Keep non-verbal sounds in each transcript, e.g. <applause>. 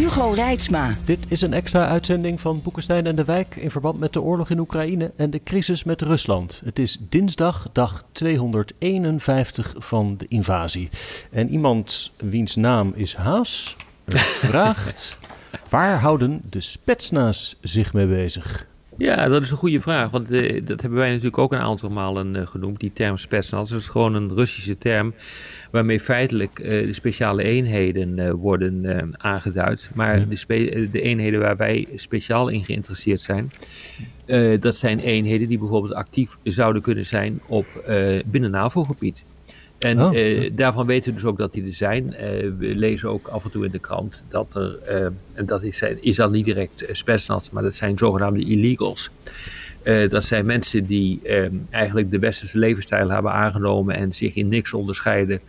Hugo Reitsma. Dit is een extra uitzending van Boekenstein en de Wijk in verband met de oorlog in Oekraïne en de crisis met Rusland. Het is dinsdag, dag 251 van de invasie. En iemand wiens naam is Haas <laughs> vraagt: waar houden de Spetsnaz zich mee bezig? Ja, dat is een goede vraag, want uh, dat hebben wij natuurlijk ook een aantal malen uh, genoemd, die term Spetsnaz. Dat is gewoon een Russische term waarmee feitelijk uh, de speciale eenheden worden aangeduid. Maar de, de, eenheden waar wij speciaal in geïnteresseerd zijn, dat zijn eenheden die bijvoorbeeld actief zouden kunnen zijn op binnen NAVO-gebied. En oh, uh, daarvan weten we dus ook dat die er zijn. Uh, we lezen ook af en toe in de krant dat er, uh, en dat is, is dan niet direct uh, maar dat zijn zogenaamde illegals. dat zijn mensen die eigenlijk de westerse levensstijl hebben aangenomen en zich in niks onderscheiden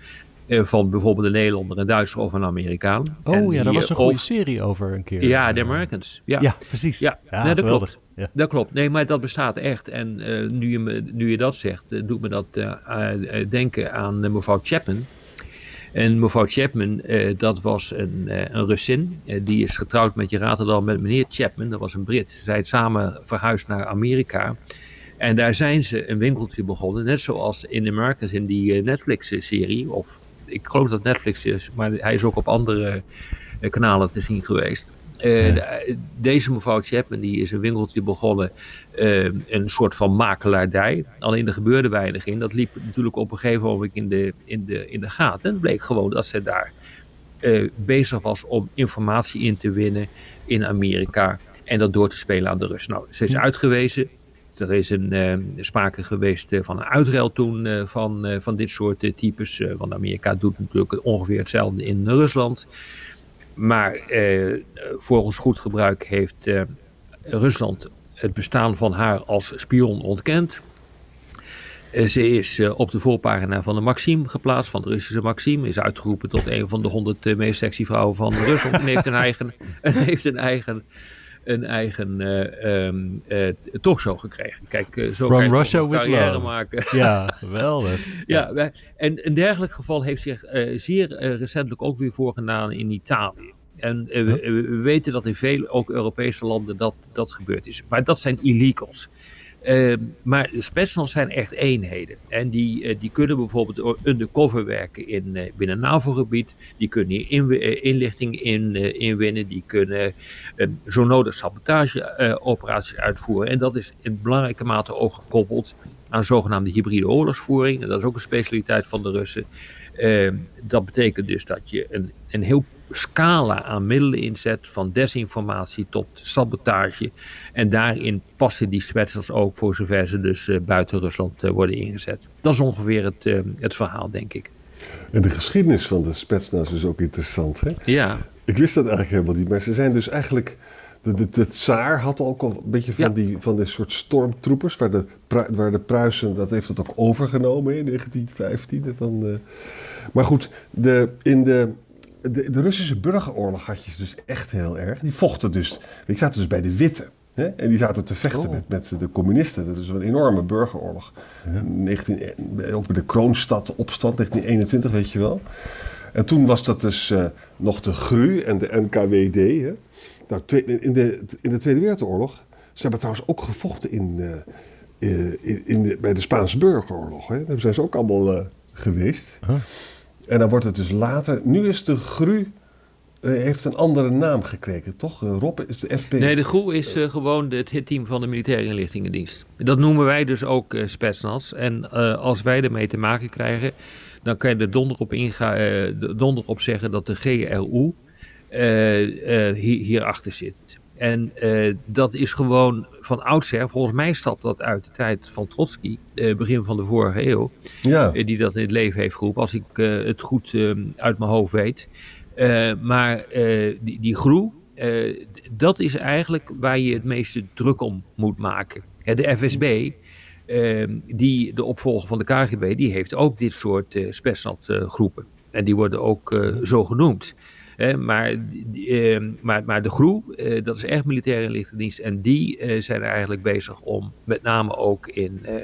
van bijvoorbeeld een Nederlander, een Duitser of een Amerikaan. Oh ja, daar was een goede serie over een keer. Ja, de Americans. Ja, ja precies. Ja, ja nee, dat klopt. Ja. Dat klopt. Nee, maar dat bestaat echt. En uh, nu, je me, nu je dat zegt, uh, doet me dat uh, denken aan mevrouw Chapman. En mevrouw Chapman, dat was een, een Russin. die is getrouwd met, je raadt met meneer Chapman. Dat was een Brit. Ze zijn samen verhuisd naar Amerika. En daar zijn ze een winkeltje begonnen. Net zoals in Americans in die Netflix-serie. Of ik geloof dat Netflix is, maar hij is ook op andere kanalen te zien geweest. Uh, deze mevrouw Chapman die is een winkeltje begonnen, uh, een soort van makelaardij. Alleen er gebeurde weinig in. Dat liep natuurlijk op een gegeven moment in de, in de, in de gaten. En het bleek gewoon dat ze daar uh, bezig was om informatie in te winnen in Amerika. En dat door te spelen aan de Russen. Nou, ze is uitgewezen. Er is een, sprake geweest van een uitruil toen van, van dit soort types. want Amerika doet natuurlijk ongeveer hetzelfde in Rusland. Maar eh, volgens goed gebruik heeft eh, Rusland het bestaan van haar als spion ontkend. Eh, ze is eh, op de voorpagina van de Maxim geplaatst, van de Russische Maxim. Is uitgeroepen tot een van de honderd eh, meest sexy vrouwen van Rusland. en heeft een eigen, <laughs> heeft een eigen, een eigen uh, talkshow gekregen. Kijk, zo From kan Russia with carrière love. maken. <laughs> Ja, geweldig. <laughs> ja, en een dergelijk geval heeft zich zeer recentelijk ook weer voorgedaan in Italië. En we, we, weten dat in veel ook Europese landen dat, dat gebeurd is. Maar dat zijn illegals. Uh, maar de specials zijn echt eenheden. En die, uh, die kunnen bijvoorbeeld undercover werken in, binnen NAVO-gebied. Die kunnen hier in, inlichting in, inwinnen. Die kunnen zo nodig sabotageoperaties uitvoeren. En dat is in belangrijke mate ook gekoppeld aan zogenaamde hybride oorlogsvoering. En dat is ook een specialiteit van de Russen. Dat betekent dus dat je een, een heel scala aan middelen inzet, van desinformatie tot sabotage. En daarin passen die Spetsnaz ook voor zover ze dus uh, buiten Rusland uh, worden ingezet. Dat is ongeveer het, uh, het verhaal, denk ik. En de geschiedenis van de Spetsnaz is ook interessant, hè? Ja. Ik wist dat eigenlijk helemaal niet, maar ze zijn dus eigenlijk... De, de, de tsaar had ook al een beetje van, Ja. die, van dit soort stormtroepers, waar de, waar de Pruisen, dat heeft het ook overgenomen in 1915. Van, eh, maar goed, de, in de, de, de Russische burgeroorlog had je ze dus echt heel erg. Die vochten dus, die zaten dus bij de Witte. Hè? En die zaten te vechten Oh. met, met de communisten. Dat is een enorme burgeroorlog. 19, ook bij de Kroonstad opstand, 1921, weet je wel. En toen was dat dus eh, nog de GRU en de NKWD. Hè? Nou, in, de, in de Tweede Wereldoorlog. Ze hebben trouwens ook gevochten in, eh, eh, in, in de- bij de Spaanse burgeroorlog. Hè? Daar zijn ze ook allemaal eh, geweest. En dan wordt het dus later. Nu is de GRU. heeft een andere naam gekregen, toch? Rob is de FP. Nee, de GRU is uh, gewoon het hitteam van de militaire inlichtingendienst. Dat noemen wij dus ook uh, Spetsnaz. En uh, als wij ermee te maken krijgen, dan kan je er donder op, inga, uh, donder op zeggen dat de GRU uh, hier, hierachter zit. En dat is gewoon van oudsher, volgens mij stapt dat uit de tijd van Trotsky, begin van de vorige eeuw, ja. die dat in het leven heeft geroepen, als ik het goed uh, uit mijn hoofd weet. maar die, die groe, dat is eigenlijk waar je het meeste druk om moet maken. de FSB, die de opvolger van de KGB, die heeft ook dit soort uh, groepen. En die worden ook zo genoemd maar, uh, maar, maar de groep, dat is echt militaire inlichtingendienst. En die zijn eigenlijk bezig om met name ook in, eh,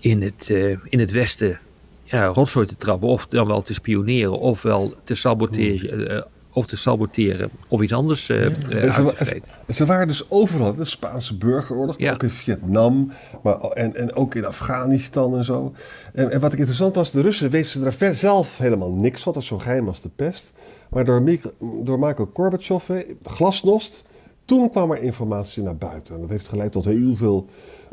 in, het, in het Westen ja, rotzooi te trappen. Of dan wel te spioneren, ofwel te saboteren. Of te saboteren, of iets anders uh, ja. ze, ze, waren dus overal, de Spaanse burgeroorlog, maar ook in Vietnam, maar, en, en ook in Afghanistan en zo. En, en wat ik interessant was, de Russen weten er zelf helemaal niks van, dat is zo geheim als de pest. Maar door, door Michael Gorbachev, glasnost, toen kwam er informatie naar buiten. En dat heeft geleid tot heel veel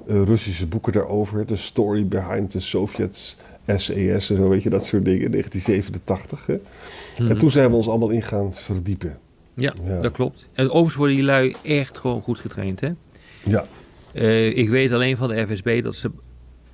uh, Russische boeken daarover. De story behind the Soviets, SES en zo, weet je, dat soort dingen, 1987. Hè? En mhm. toen zijn we ons allemaal in gaan verdiepen. Ja, dat klopt. En overigens worden die lui echt gewoon goed getraind, hè? Ja. Uh, ik weet alleen van de FSB dat ze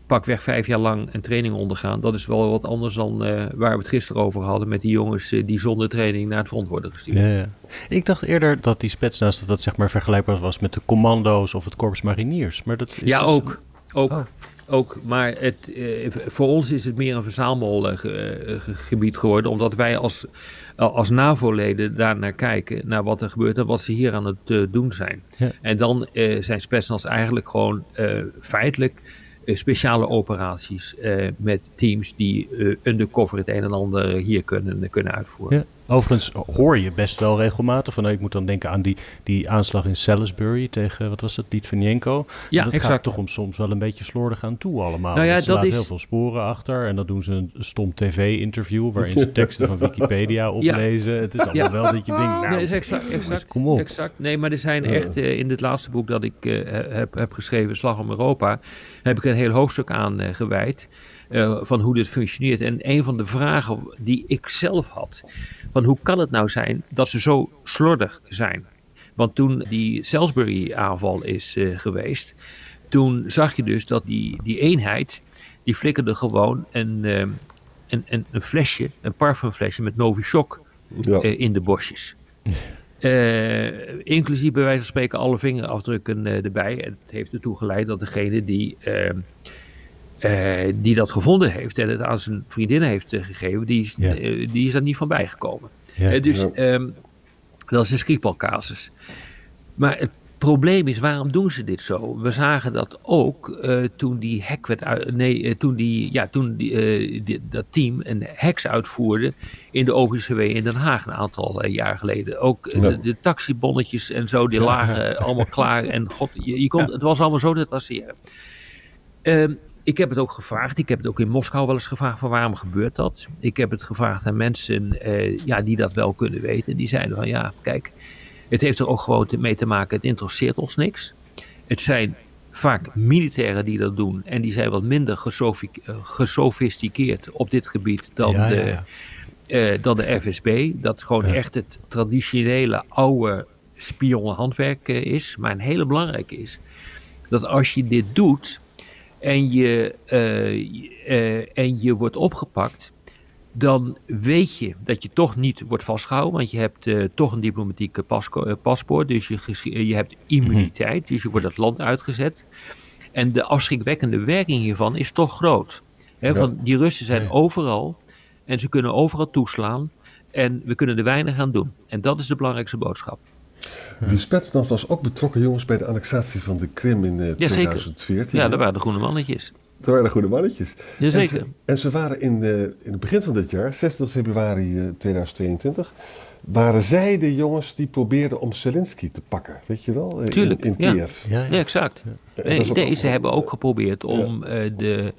pakweg vijf jaar lang een training ondergaan. Dat is wel wat anders dan uh, waar we het gisteren over hadden met die jongens uh, die zonder training naar het front worden gestuurd. Ja, ja. Ik dacht eerder dat die Spetsnaz dat, dat zeg maar vergelijkbaar was met de commando's of het korps mariniers. Maar dat is ja, dus ook. Ook. Oh. Ook, maar het, uh, voor ons is het meer een verzamelgebied geworden, omdat wij als, als NAVO-leden daar naar kijken, naar wat er gebeurt en wat ze hier aan het doen zijn. Ja. En dan zijn Spetsnaz eigenlijk gewoon feitelijk eh, speciale operaties met teams die undercover het een en ander hier kunnen, kunnen uitvoeren. Ja. Overigens hoor je best wel regelmatig van, nou, ik moet dan denken aan die, die aanslag in Salisbury tegen, wat was het, Litvinenko. Ja, dat exact. gaat toch om soms wel een beetje slordig aan toe allemaal. Nou ja, ze dat is... heel veel sporen achter en dan doen ze een stom tv-interview waarin ze teksten van <laughs> Wikipedia oplezen. Ja. Het is allemaal wel dat je denkt, nou, nee, exact, exact, kom op. Exact. Nee, maar er zijn echt, uh, in dit laatste boek dat ik uh, heb, heb geschreven, Slag om Europa, heb ik een heel hoofdstuk aan uh, gewijd. Uh, van hoe dit functioneert. En een van de vragen die ik zelf had, van hoe kan het nou zijn dat ze zo slordig zijn? Want toen die Salisbury-aanval is uh, geweest, toen zag je dus dat die, die eenheid, die flikkerde gewoon een, uh, een, een, een, flesje, een parfumflesje met Novichok ja. in de bosjes. <laughs> inclusief bij wijze van spreken alle vingerafdrukken erbij. En het heeft ertoe geleid dat degene die die dat gevonden heeft en het aan zijn vriendinnen heeft uh, gegeven, die is, ja. uh, die is er niet van bijgekomen. Ja. dus ja. um, dat is een skripalcasus. Maar het probleem is, waarom doen ze dit zo? We zagen dat ook toen die hack werd uit, nee, toen, die, ja, toen die, die, dat team een hacks uitvoerde in de OVCW in Den Haag een aantal jaar geleden. Ook de, de, taxibonnetjes en zo, die lagen allemaal klaar. En god, je, je kon, het was allemaal zo te traceren. Um, ik heb het ook gevraagd. Ik heb het ook in Moskou wel eens gevraagd van waarom gebeurt dat. Ik heb het gevraagd aan mensen uh, ja, die dat wel kunnen weten. Die zeiden van ja, kijk, het heeft er ook gewoon mee te maken. Het interesseert ons niks. Het zijn vaak militairen die dat doen. En die zijn wat minder gesofisticeerd op dit gebied dan, ja, de, ja. Uh, dan de FSB. Dat gewoon echt het traditionele oude spionnenhandwerk is. Maar een hele belangrijke is dat als je dit doet en je, uh, uh, en je wordt opgepakt, dan weet je dat je toch niet wordt vastgehouden, want je hebt uh, toch een diplomatieke paspoort, dus je, je hebt immuniteit, mm-hmm. dus je wordt het land uitgezet. En de afschrikwekkende werking hiervan is toch groot. Ja. van die Russen zijn ja. overal en ze kunnen overal toeslaan en we kunnen er weinig aan doen. En dat is de belangrijkste boodschap. Die Spetsnaz was ook betrokken, jongens, bij de annexatie van de Krim in uh, ja, 2014. Ja, daar waren de groene mannetjes. Dat waren de groene mannetjes. Jazeker. En ze, en ze waren in, de, in het begin van dit jaar, 26 februari uh, 2022, waren zij de jongens die probeerden om Zelensky te pakken, weet je wel, in, Tuurlijk, in ja. Kiev. Ja, ja exact. Nee, nee, ze hebben ook geprobeerd om uh, de,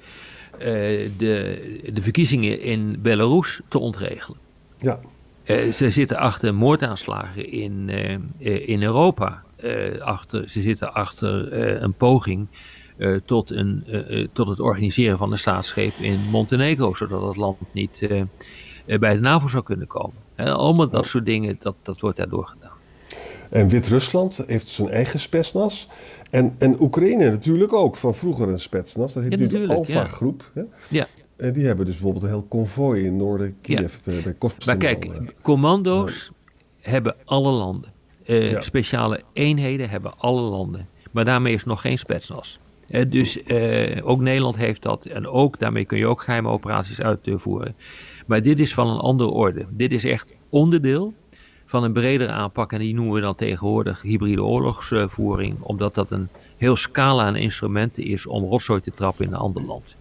de, de verkiezingen in Belarus te ontregelen. Ja. Uh, ze zitten achter moordaanslagen in, uh, in Europa. Uh, achter, ze zitten achter een poging tot, een, tot het organiseren van een staatsgreep in Montenegro, zodat het land niet bij de NAVO zou kunnen komen. allemaal dat soort dingen, dat, dat wordt daardoor gedaan. En Wit-Rusland heeft zijn eigen spetsnas. En, en Oekraïne natuurlijk ook, van vroeger een spetsnas. Dat heet ja, nu de Alpha-groep. Ja. ja. En die hebben dus bijvoorbeeld een heel konvooi in noorden Kiev Ja. bij, Kostan. Maar kijk, commando's hebben alle landen. Eh, Ja. Speciale eenheden hebben alle landen. Maar daarmee is nog geen spetsnaz. Eh, dus eh, ook Nederland heeft dat. En ook daarmee kun je ook geheime operaties uitvoeren. Maar dit is van een andere orde. Dit is echt onderdeel van een bredere aanpak. En die noemen we dan tegenwoordig hybride oorlogsvoering. Omdat dat een heel scala aan instrumenten is om rotzooi te trappen in een ander land.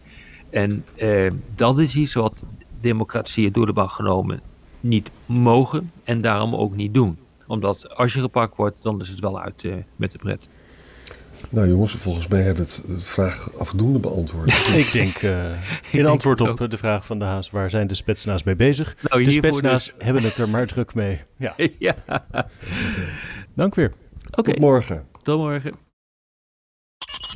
En eh, dat is iets wat democratieën door de bank genomen niet mogen en daarom ook niet doen. Omdat als je gepakt wordt, dan is het wel uit eh, met de pret. Nou jongens, volgens mij hebben we het, de vraag afdoende beantwoord. <laughs> Ik denk, eh, <laughs> in antwoord op ook. de vraag van de Haas, waar zijn de spetsna's mee bezig? Nou, de hiervoor spetsna's hebben het er maar druk mee. Ja, <laughs> ja, dank weer. oké. Tot morgen. Tot morgen.